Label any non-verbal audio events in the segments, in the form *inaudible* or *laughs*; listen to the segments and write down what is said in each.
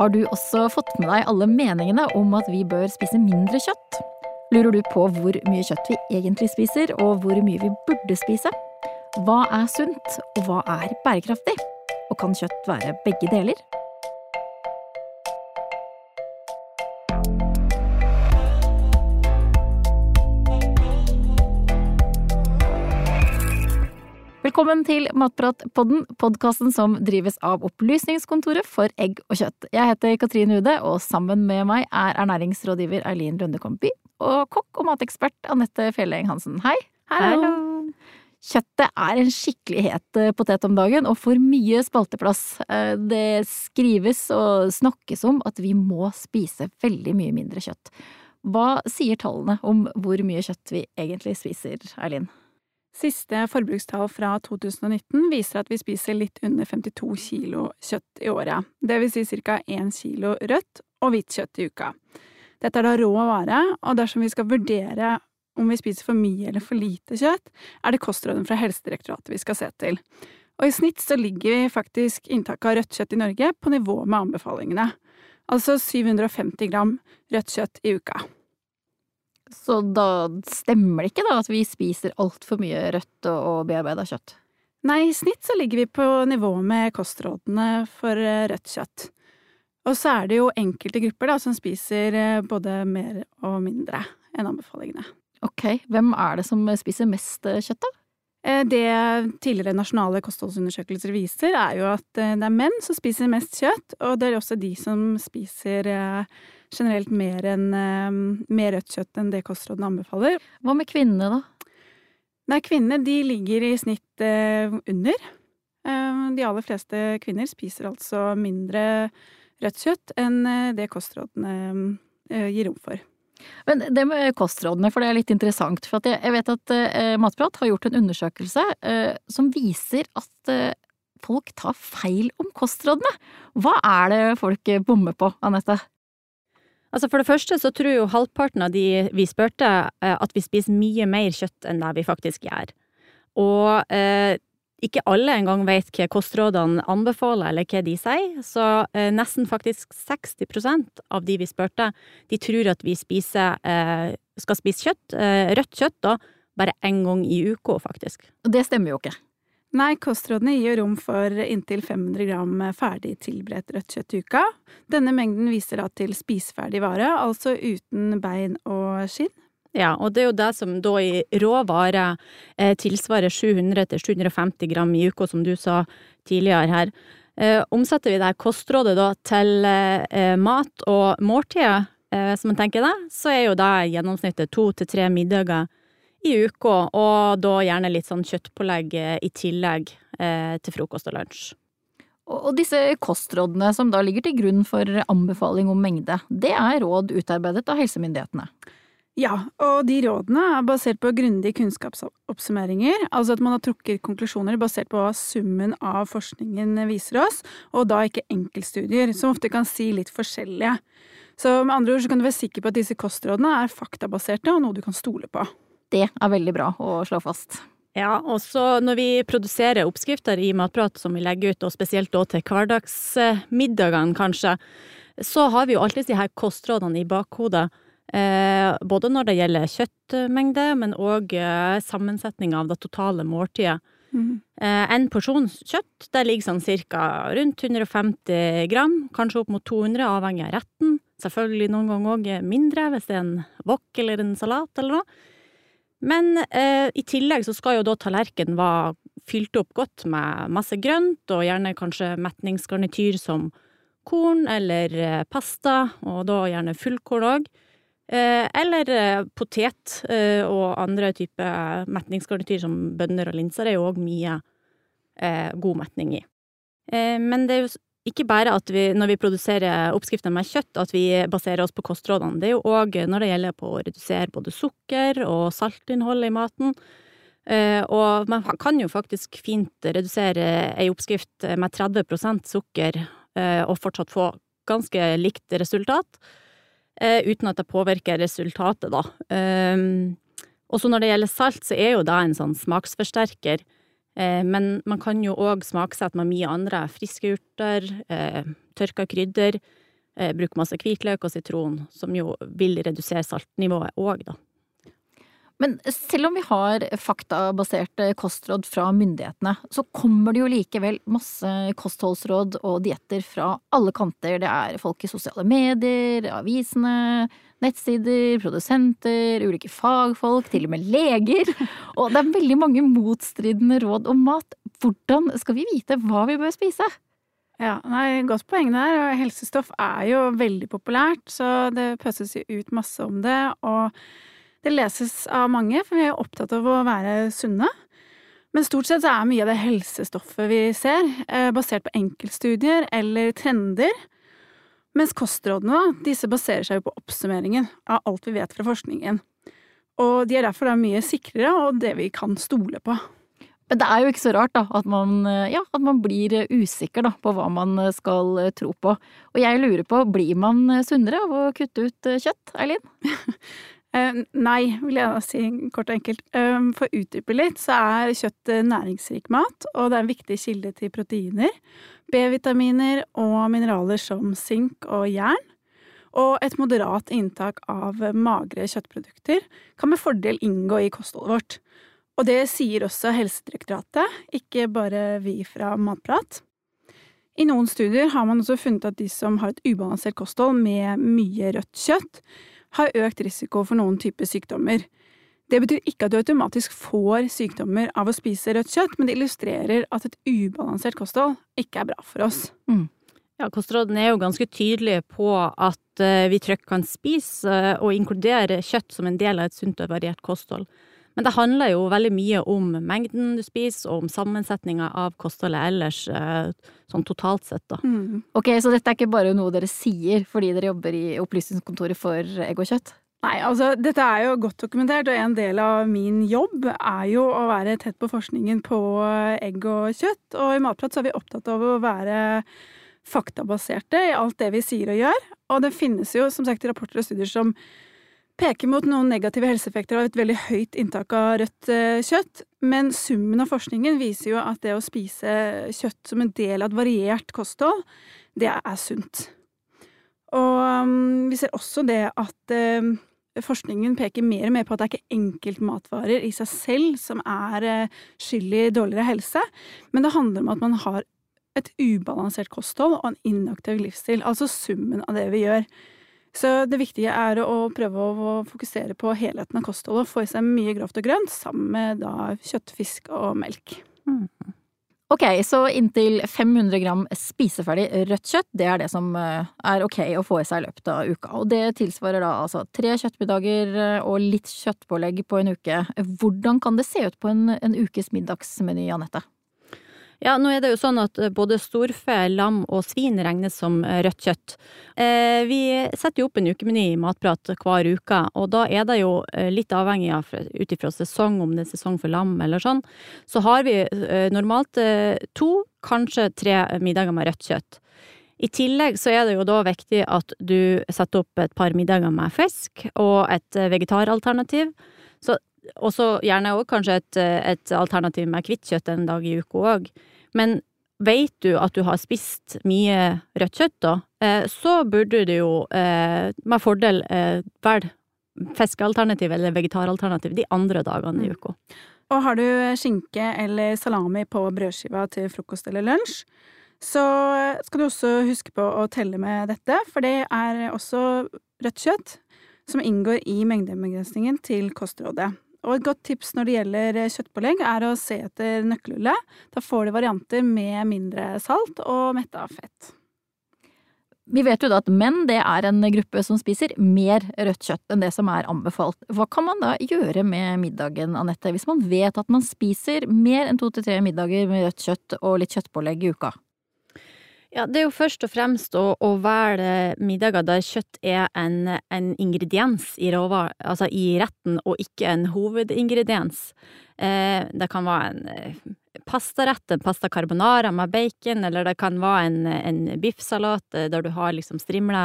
Har du også fått med deg alle meningene om at vi bør spise mindre kjøtt? Lurer du på hvor mye kjøtt vi egentlig spiser, og hvor mye vi burde spise? Hva er sunt, og hva er bærekraftig? Og kan kjøtt være begge deler? Velkommen til Matpratpodden, podkasten som drives av Opplysningskontoret for egg og kjøtt. Jeg heter Katrine Ude, og sammen med meg er ernæringsrådgiver Eileen Lundekompi og kokk og matekspert Anette Fjelleng Hansen. Hei! Hallo! Kjøttet er en skikkelig het eh, potet om dagen, og får mye spalteplass. Eh, det skrives og snakkes om at vi må spise veldig mye mindre kjøtt. Hva sier tallene om hvor mye kjøtt vi egentlig spiser, Eileen? Siste forbrukstall fra 2019 viser at vi spiser litt under 52 kilo kjøtt i året. Vil si ca. 1 kilo rødt og hvitt kjøtt i uka. Dette er da rå vare, og dersom vi skal vurdere om vi spiser for mye eller for lite kjøtt, er det kostrådene fra Helsedirektoratet vi skal se til. Og i snitt så ligger vi faktisk inntaket av rødt kjøtt i Norge på nivå med anbefalingene. Altså 750 gram rødt kjøtt i uka. Så da stemmer det ikke da at vi spiser altfor mye rødt og bearbeida kjøtt? Nei, i snitt så ligger vi på nivå med kostrådene for eh, rødt kjøtt. Og så er det jo enkelte grupper da som spiser eh, både mer og mindre enn anbefalingene. Ok, hvem er det som spiser mest eh, kjøtt, da? Det tidligere nasjonale kostholdsundersøkelser viser, er jo at det er menn som spiser mest kjøtt, og det er også de som spiser generelt mer, enn, mer rødt kjøtt enn det kostrådene anbefaler. Hva med kvinnene, da? Nei, kvinnene de ligger i snitt under. De aller fleste kvinner spiser altså mindre rødt kjøtt enn det kostrådene gir rom for. Men det med kostrådene, for det er litt interessant. For jeg vet at eh, Matprat har gjort en undersøkelse eh, som viser at eh, folk tar feil om kostrådene. Hva er det folk bommer på, Anette? Altså For det første så tror jo halvparten av de vi spurte at vi spiser mye mer kjøtt enn det vi faktisk gjør. Og eh, ikke alle engang vet hva kostrådene anbefaler, eller hva de sier, så eh, nesten faktisk 60% av de vi spurte, de tror at vi spiser, eh, skal spise kjøtt, eh, rødt kjøtt, da, bare én gang i uka, faktisk. Og det stemmer jo ikke. Nei, kostrådene gir rom for inntil 500 gram ferdig tilberedt rødt kjøtt i uka. Denne mengden viser da til spiseferdig vare, altså uten bein og skinn. Ja, og det er jo det som da i råvare eh, tilsvarer 700-750 gram i uka, som du sa tidligere her. Eh, omsetter vi det kostrådet da til eh, mat og måltider, eh, som en tenker det, så er jo det gjennomsnittet to til tre middager i uka, og da gjerne litt sånn kjøttpålegg eh, i tillegg eh, til frokost og lunsj. Og disse kostrådene som da ligger til grunn for anbefaling om mengde, det er råd utarbeidet av helsemyndighetene. Ja, og de rådene er basert på grundige kunnskapsoppsummeringer, altså at man har trukket konklusjoner basert på hva summen av forskningen viser oss, og da ikke enkeltstudier, som ofte kan si litt forskjellige. Så med andre ord så kan du være sikker på at disse kostrådene er faktabaserte og noe du kan stole på. Det er veldig bra å slå fast. Ja, og så når vi produserer oppskrifter i Matprat som vi legger ut, og spesielt da til hverdagsmiddagene kanskje, så har vi jo alltid de her kostrådene i bakhodet. Eh, både når det gjelder kjøttmengde, men òg eh, sammensetning av det totale måltidet. Mm. Eh, en porsjon kjøtt det ligger sånn cirka rundt 150 gram, kanskje opp mot 200, avhengig av retten. Selvfølgelig noen ganger òg mindre, hvis det er en wok eller en salat eller noe. Men eh, i tillegg så skal jo da tallerkenen være fylt opp godt med masse grønt, og gjerne kanskje metningsgarnityr som korn eller eh, pasta, og da gjerne fullkorn òg. Eh, eller eh, potet og andre typer metningsgarnityr som bønner og linser er jo òg mye god metning i. Men det er jo ikke bare at vi, når vi produserer oppskrifter med kjøtt, at vi baserer oss på kostrådene. Det er jo òg når det gjelder på å redusere både sukker og saltinnhold i maten. Og man kan jo faktisk fint redusere ei oppskrift med 30% sukker og fortsatt få ganske likt resultat eh, uten at det påvirker resultatet, da. Og så når det gjelder salt, så er jo det en sånn smaksforsterker. Eh, men man kan jo òg smaksette med mye andre friske urter, eh, tørka krydder. Bruke masse hvitløk og sitron, som jo vil redusere saltnivået òg, da. Men selv om vi har faktabaserte kostråd fra myndighetene, så kommer det jo likevel masse kostholdsråd og dietter fra alle kanter. Det er folk i sosiale medier, avisene, nettsider, produsenter, ulike fagfolk, til og med leger. Og det er veldig mange motstridende råd om mat. Hvordan skal vi vite hva vi bør spise? Ja, nei, Godt poeng der. Helsestoff er jo veldig populært, så det pøses jo ut masse om det. og det leses av mange, for vi er opptatt av å være sunne. Men stort sett så er mye av det helsestoffet vi ser, eh, basert på enkeltstudier eller trender. Mens kostrådene, disse baserer seg jo på oppsummeringen av alt vi vet fra forskningen. Og de er derfor da mye sikrere og det vi kan stole på. Men det er jo ikke så rart da, at man, ja, at man blir usikker da, på hva man skal tro på. Og jeg lurer på, blir man sunnere av å kutte ut kjøtt, Eileen? *laughs* Uh, nei, vil jeg da si kort og enkelt. Uh, for å utdype litt, så er kjøtt næringsrik mat, og det er en viktig kilde til proteiner, B-vitaminer og mineraler som sink og jern. Og et moderat inntak av magre kjøttprodukter kan med fordel inngå i kostholdet vårt. Og det sier også Helsedirektoratet, ikke bare vi fra Matprat. I noen studier har man også funnet at de som har et ubalansert kosthold med mye rødt kjøtt, har økt risiko for noen typer sykdommer. Det betyr ikke at du automatisk får sykdommer av å spise rødt kjøtt, men det illustrerer at et ubalansert kosthold ikke er bra for oss. Mm. Ja, Kostrådene er jo ganske tydelige på at eh, vi trygt kan spise eh, og inkludere kjøtt som en del av et sunt og variert kosthold. Men det handler jo veldig mye om mengden du spiser, og om sammensetninga av kostholdet ellers, eh, sånn totalt sett, da. Mm. Ok, så dette er ikke bare noe dere sier fordi dere jobber i Opplysningskontoret for egg og kjøtt? Nei, altså dette er jo godt dokumentert, og en del av min jobb er jo å være tett på forskningen på egg og kjøtt. Og i Matprat så er vi opptatt av å være faktabaserte i alt det vi sier og gjør. Og det finnes jo som sagt rapporter og studier som peker mot noen negative helseeffekter av et veldig høyt inntak av rødt eh, kjøtt, men summen av forskningen viser jo at det å spise kjøtt som en del av et variert kosthold, det er sunt. Og um, vi ser også det at um, forskningen peker mer og mer på at det er ikke enkeltmatvarer i seg selv som er uh, skyld i dårligere helse, men det handler om at man har et ubalansert kosthold og en inaktiv livsstil, altså summen av det vi gjør. Så det viktige er å prøve å fokusere på helheten av kostholdet få i seg mye grovt og grønt sammen med da kjøtt, fisk og melk. Mm. Ok, så inntil 500 gram spiseferdig rødt kjøtt, det er det som eh, er ok å få i seg i løpet av uka. Og det tilsvarer da altså tre kjøttmiddager eh, og litt kjøttpålegg på en uke. Hvordan kan det se ut på en, en ukes middagsmeny, Anette? Ja, nå er det jo sånn at eh, både storfe, lam og svin regnes som eh, rødt kjøtt. Eh, vi setter jo opp en ukemeny i Matprat hver uke, og da er det jo litt avhengig av ut ifra sesong, om det er sesong for lam eller sånn, så har vi normalt to, kanskje tre middager med rødt kjøtt. I tillegg så er det jo da viktig at du setter opp et par middager med fisk og et vegetaralternativ. Og så gjerne òg kanskje et, et, alternativ med hvitt kjøtt en dag i uka òg. Men vet du at du har spist mye rødt kjøtt, da, eh, så burde du jo eh, med fordel eh, velge fiskealternativ eller vegetaralternativ de andre dagene i mm. uka. Og har du skinke eller salami på brødskiva til frokost eller lunsj, så skal du også huske på å telle med dette, for det er også rødt kjøtt som inngår i mengdebegrensningen til kostrådet. Og et godt tips når det gjelder eh, kjøttpålegg, er å se etter nøkkelhullet. Da får du varianter med mindre salt og metta fett. Vi vet jo da at menn det er en gruppe som spiser mer rødt kjøtt enn det som er anbefalt. Hva kan man da gjøre med middagen, Anette, hvis man vet at man spiser mer enn to til tre middager med rødt kjøtt og litt kjøttpålegg i uka? Ja, det er jo først og fremst å, å velge middager der kjøtt er en, en ingrediens i, råvar, altså i retten, og ikke en hovedingrediens. Eh, det kan være en eh, pastarett, en pasta carbonara med bacon, eller det kan være en, en biffsalat eh, der du har liksom strimla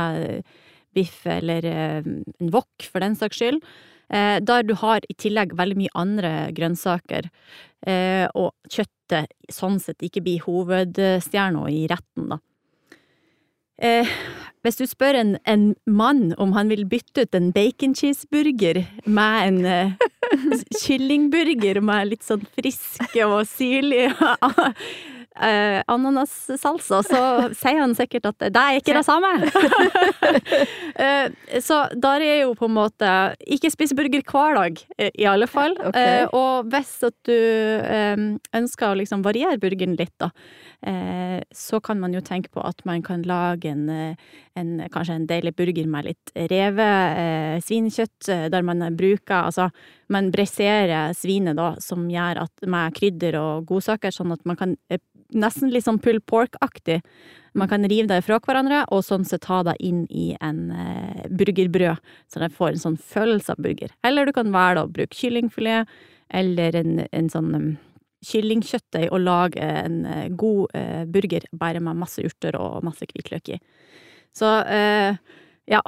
biff, eller en wok, for den saks skyld. Der du har i tillegg veldig mye andre grønnsaker, og kjøttet sånn sett ikke bli hovedstjerna i retten, da. Eh, hvis du spør en, en, mann om han vil bytte ut en bacon cheeseburger med en eh, *laughs* kyllingburger med litt sånn frisk og syrlig *laughs* uh, ananassalsa, så sier han sikkert at det er ikke det samme. uh, *laughs* så der er jo på en måte Ikke spise burger hver dag, i alle fall. Okay. Uh, og hvis at du ønsker å liksom variere burgeren litt, da, så kan man jo tenke på at man kan lage en, en kanskje en deilig burger med litt revet svinekjøtt, der man bruker Altså, man bresserer svinet da, som gjør at med krydder og godsaker, sånn at man kan nesten litt sånn pull pork-aktig. Man kan rive det fra hverandre, og sånn sett ta det inn i en eh, burgerbrød, så det får en sånn følelse av burger. Eller du kan velge å bruke kyllingfilet, eller en, en sånn um, kyllingkjøttdeig, og lage en uh, god uh, burger bare med masse urter og masse hvitløk i. Så uh, ja.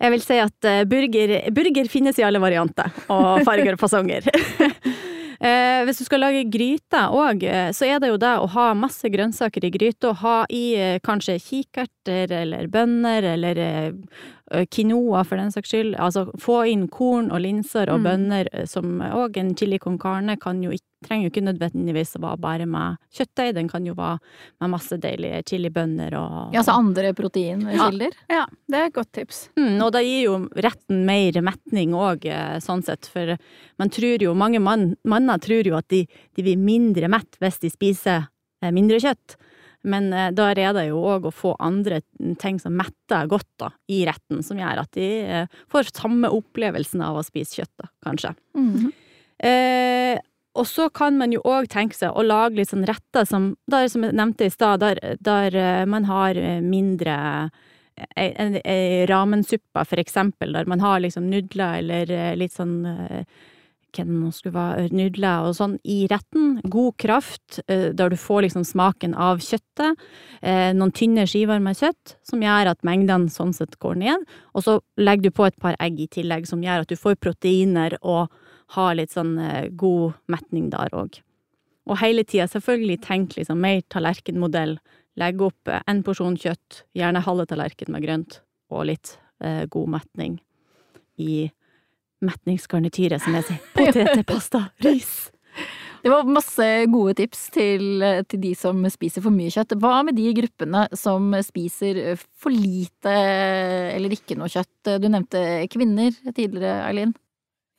Jeg vil si at burger, burger finnes i alle varianter, og *laughs* farger og fasonger. *laughs* Eh, hvis du skal lage gryte òg, eh, så er det jo det å ha masse grønnsaker i gryta. Ha i eh, kanskje kikerter eller bønner eller eh, quinoa for den saks skyld. Altså få inn korn og linser og mm. bønner som òg en chili con carne kan jo ikke trenger jo ikke nødvendigvis å være bare med kjøttdeig, den kan jo være med masse deilige chilibønner og Ja, altså andre proteinkilder? Ja, ja, det er et godt tips. Mm, og det gir jo retten mer metning òg, eh, sånn sett, for man tror jo, mange mann, manner tror jo at de, de blir mindre mett hvis de spiser eh, mindre kjøtt. Men eh, da er det jo òg å få andre ting som metter godt da, i retten, som gjør at de eh, får samme opplevelsen av å spise kjøtt, da, kanskje. Mm -hmm. eh, og så kan man jo òg tenke seg å lage litt sånn retter som, der, som jeg nevnte i stad, der, der, eh, man har eh, mindre ei, ei ramensuppe, for eksempel, der man har liksom nudler eller eh, litt sånn hva det skulle være, nudler og sånn i retten. God kraft, der du får liksom smaken av kjøttet. Noen tynne skiver med kjøtt, som gjør at mengdene sånn sett går ned. Og så legger du på et par egg i tillegg, som gjør at du får proteiner og har litt sånn eh, god metning der òg. Og hele tida selvfølgelig tenk liksom mer tallerkenmodell. Legg opp eh, en porsjon kjøtt, gjerne halve tallerken med grønt, og litt eh, god metning i metningsgarnityret, som jeg sier. Poteter, pasta, ris. Det var masse gode tips til, til, de som spiser for mye kjøtt. Hva med de gruppene som spiser for lite eller ikke noe kjøtt? Du nevnte kvinner tidligere, Eileen.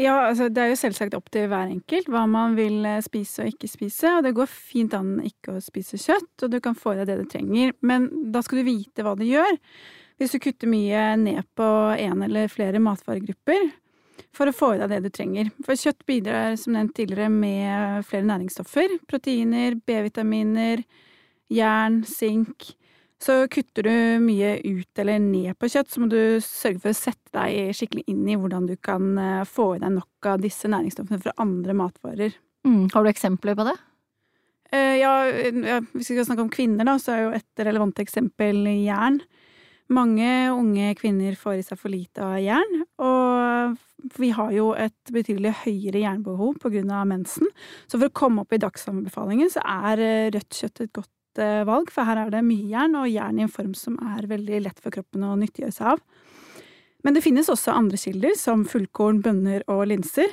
Ja, altså det er jo selvsagt opp til hver enkelt hva man vil eh, spise og ikke spise, og det går fint an ikke å spise kjøtt, og du kan få i deg det du trenger, men da skal du vite hva du gjør. Hvis du kutter mye ned på en eller flere matvaregrupper for å få i deg det du trenger. For kjøtt bidrar som nevnt tidligere med flere næringsstoffer, proteiner, B-vitaminer, jern, sink, så kutter du mye ut eller ned på kjøtt, så må du sørge for å sette deg skikkelig inn i hvordan du kan eh, få i deg nok av disse næringsstoffene fra andre matvarer. Mm. Har du eksempler på det? Ja, ja, hvis vi skal snakke om kvinner, da, så er jo et relevant eksempel jern. Mange unge kvinner får i seg for lite av jern, og vi har jo et betydelig høyere jernbehov av mensen. Så for å komme opp i dagsanbefalingen så er eh, rødt kjøtt et godt Eh, valg, for her er det mye jern, og jern i en form som er veldig lett for kroppen å nyttiggjøre seg av. Men det finnes også andre kilder, som fullkorn, bønner og linser.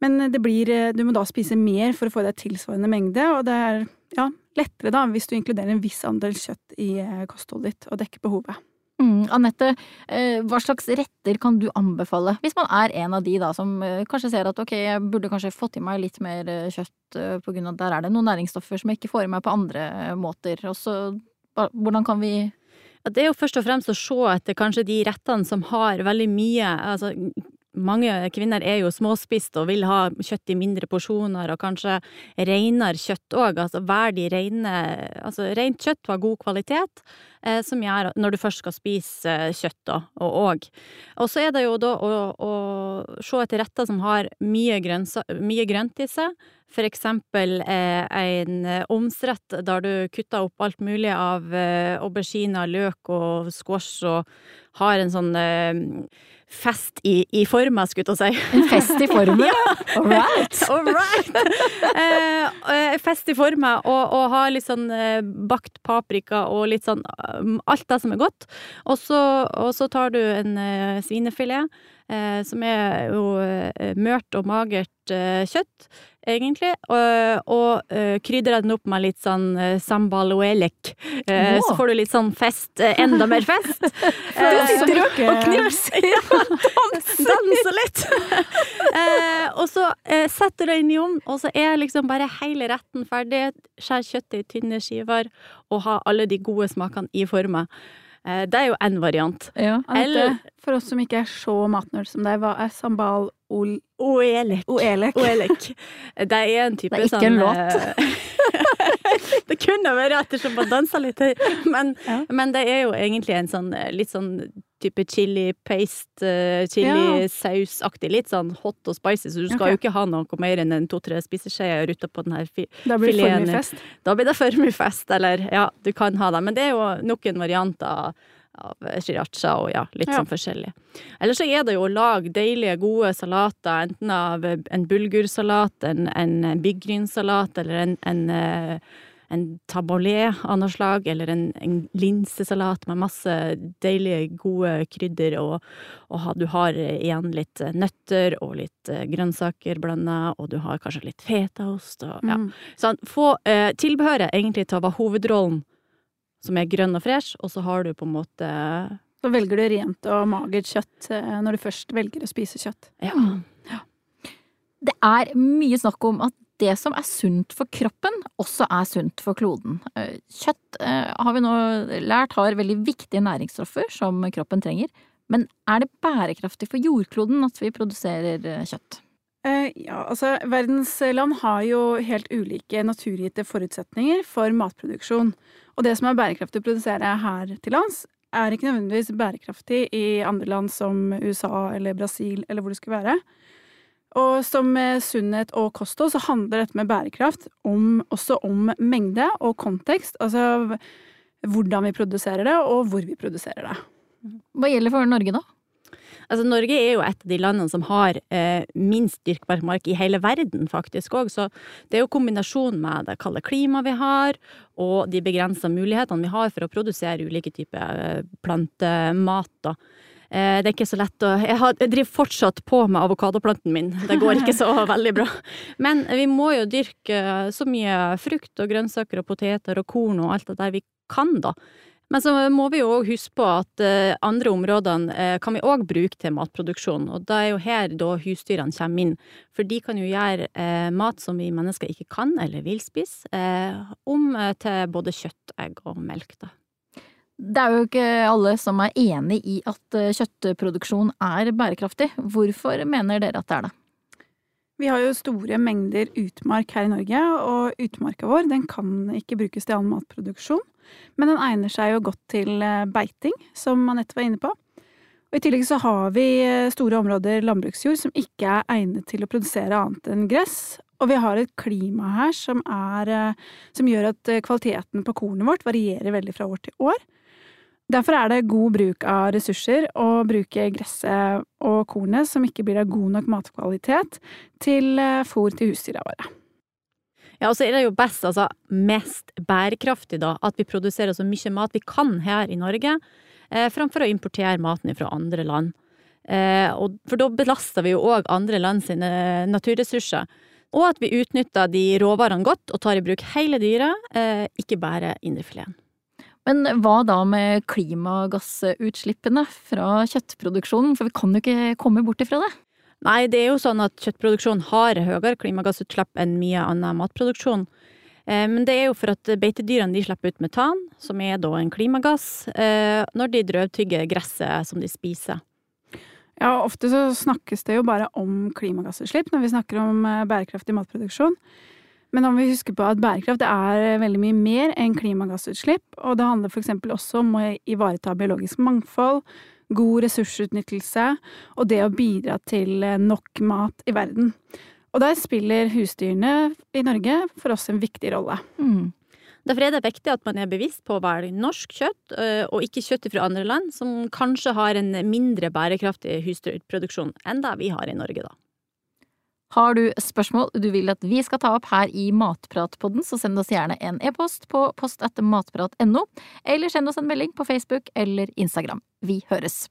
Men blir, eh, du må da spise mer for å få deg tilsvarende mengde, og det er ja, lettere da hvis du inkluderer en viss andel kjøtt i kostholdet ditt og dekker behovet. Mm, Anette, eh, hva slags retter kan du anbefale, hvis man er en av de da som eh, kanskje ser at ok, jeg burde kanskje fått i meg litt mer eh, kjøtt på grunn av at der er det noen næringsstoffer som jeg ikke får i meg på andre måter. Og så hvordan kan vi det er jo først og fremst å se etter kanskje de rettene som har veldig mye altså mange kvinner er jo småspist og vil ha kjøtt i mindre porsjoner, og kanskje renere kjøtt òg. Altså de rene Altså rent kjøtt av god kvalitet, eh, som gjør når du først skal spise eh, kjøtt, da, og òg. Og så er det jo da å, å se etter retter som har mye, grønsa, mye grønt i seg, For eksempel eh, en eh, omsrett der du kutter opp alt mulig av eh, auberginer, løk og squash og har en sånn eh, fest i, i forma, skulle jeg si. En fest i formen? *laughs* All right! *laughs* All right! Fest i forma, og, og har litt sånn bakt paprika og litt sånn Alt det som er godt. Og så, og så tar du en svinefilet, som er jo eh, mørt og magert eh, kjøtt, egentlig, og, og eh, krydrer den opp med litt sånn eh, sambal oelek. Eh, Wow. Så får du litt sånn fest, eh, enda mer fest. *laughs* Du sitter og og knirser. *laughs* *laughs* Ja, danser litt. eh, og så eh, setter du deg inn i ovnen, og så er liksom bare hele retten ferdig. Skjær kjøttet i tynne skiver, og ha alle de gode smakene i forma. Eh, det er jo én variant. Ja. Eller- for oss som ikke er så matnerd som deg, hva er sambal ol Oelek. oelek? Oelek. Det er en type Det er ikke sånn en låt. *laughs* *laughs* det kunne vært ettersom man dansa litt men, Ja. men det er jo egentlig en sånn eh, litt sånn type chili paste, eh, chili-sausaktig. Litt sånn hot og spicy, så du skal okay. jo ikke ha noe mer enn en to-tre spiseskjeer ute på den her fi Da blir det for mye fest. Da blir det for mye fest, eller ja, du kan ha det. Men det er jo noen varianter av, shiracha sriracha og ja, litt Ja. sånn forskjellig. Eller så er det jo å lage deilige, gode salater, enten av en bulgursalat, en, en byggrynsalat eller en, en, eh, en taboulé av noe slag, eller en, en linsesalat med masse deilige, gode krydder, og, og du har igjen litt nøtter og litt eh, grønnsaker blanda, og du har kanskje litt fetaost og ja. Mm. Sånn, få eh, tilbehøret egentlig til å være hovedrollen, som er grønn og fresh, og så har du på en måte Så velger du rent og magert kjøtt eh, når du først velger å spise kjøtt. ja. Det er mye snakk om at det som er sunt for kroppen, også er sunt for kloden. Eh, Kjøtt eh, har vi nå lært har veldig viktige næringsstoffer som kroppen trenger. Men er det bærekraftig for jordkloden at vi produserer eh, kjøtt? Ja, altså verdens land har jo helt ulike naturgitte forutsetninger for matproduksjon. Og det som er bærekraftig å produsere her til lands, er ikke nødvendigvis bærekraftig i andre land som USA eller Brasil eller hvor det skulle være. Og som med sunnhet og kosthold så handler dette med bærekraft om, også om mengde og kontekst. Altså hvordan vi produserer det, og hvor vi produserer det. Hva gjelder for Norge da? Altså, Norge er jo et av de landene som har eh, minst dyrkbar mark i hele verden, faktisk òg. Så det er jo kombinasjonen med det kalde klimaet vi har, og de begrensa mulighetene vi har for å produsere ulike typer eh, plantemat. da. Eh, det er ikke så lett å jeg, driver fortsatt på med avokadoplanten min. Det går ikke så *laughs* veldig bra. Men vi må jo dyrke så mye frukt og grønnsaker og poteter og korn og alt det der vi kan, da. Men så må vi jo òg huske på at eh, andre områdene eh, kan vi òg bruke til matproduksjon, og da er jo her da husdyrene kommer inn. For de kan jo gjøre eh, mat som vi mennesker ikke kan eller vil spise, eh, om eh, til både kjøtt, egg og melk, da. Det er jo ikke alle som er enig i at eh, kjøttproduksjon er bærekraftig. Hvorfor mener dere at det er det? Vi har jo store mengder utmark her i Norge, og utmarka vår den kan ikke brukes til annen matproduksjon. Men den egner seg jo godt til eh, beiting, som Anette var inne på. Og I tillegg så har vi eh, store områder landbruksjord som ikke er egnet til å produsere annet enn gress. Og vi har et klima her som, er, som gjør at kvaliteten på kornet vårt varierer veldig fra år til år. Derfor er det god bruk av ressurser å bruke gresset og kornet som ikke blir av god nok matkvalitet, til eh, fôr til husdyra våre. Ja, og så er det jo best, altså mest bærekraftig, da, at vi produserer så mye mat vi kan her i Norge, eh, framfor å importere maten fra andre land. Eh, og, for da belaster vi jo òg andre land sine naturressurser. Og at vi utnytter de råvarene godt og tar i bruk hele dyret, eh, ikke bare indrefileten. Men hva da med klimagassutslippene fra kjøttproduksjonen, for vi kan jo ikke komme bort ifra det? Nei, det er jo sånn at kjøttproduksjon har høyere klimagassutslipp enn mye annen matproduksjon. Eh, Men det er jo for at beitedyrene de slipper ut metan, som er da en klimagass, eh, når de drøvtygger gresset som de spiser. Ja, ofte så snakkes det jo bare om klimagassutslipp når vi snakker om eh, bærekraftig matproduksjon. Men om vi husker på at bærekraft er veldig mye mer enn klimagassutslipp, og det handler eksempel også om å ivareta biologisk mangfold, god ressursutnyttelse og det å bidra til eh, nok mat i verden. Og der spiller husdyrene i Norge for oss en viktig rolle. Mm. Derfor er det viktig at man er bevisst på å velge norsk kjøtt, øh, og ikke kjøtt fra andre land som kanskje har en mindre bærekraftig husdyrproduksjon enn det vi har i Norge, da. Har du spørsmål du vil at vi skal ta opp her i Matpratpodden, så send oss gjerne en e-post på post etter matprat.no, eller send oss en melding på Facebook eller Instagram. Vi høres!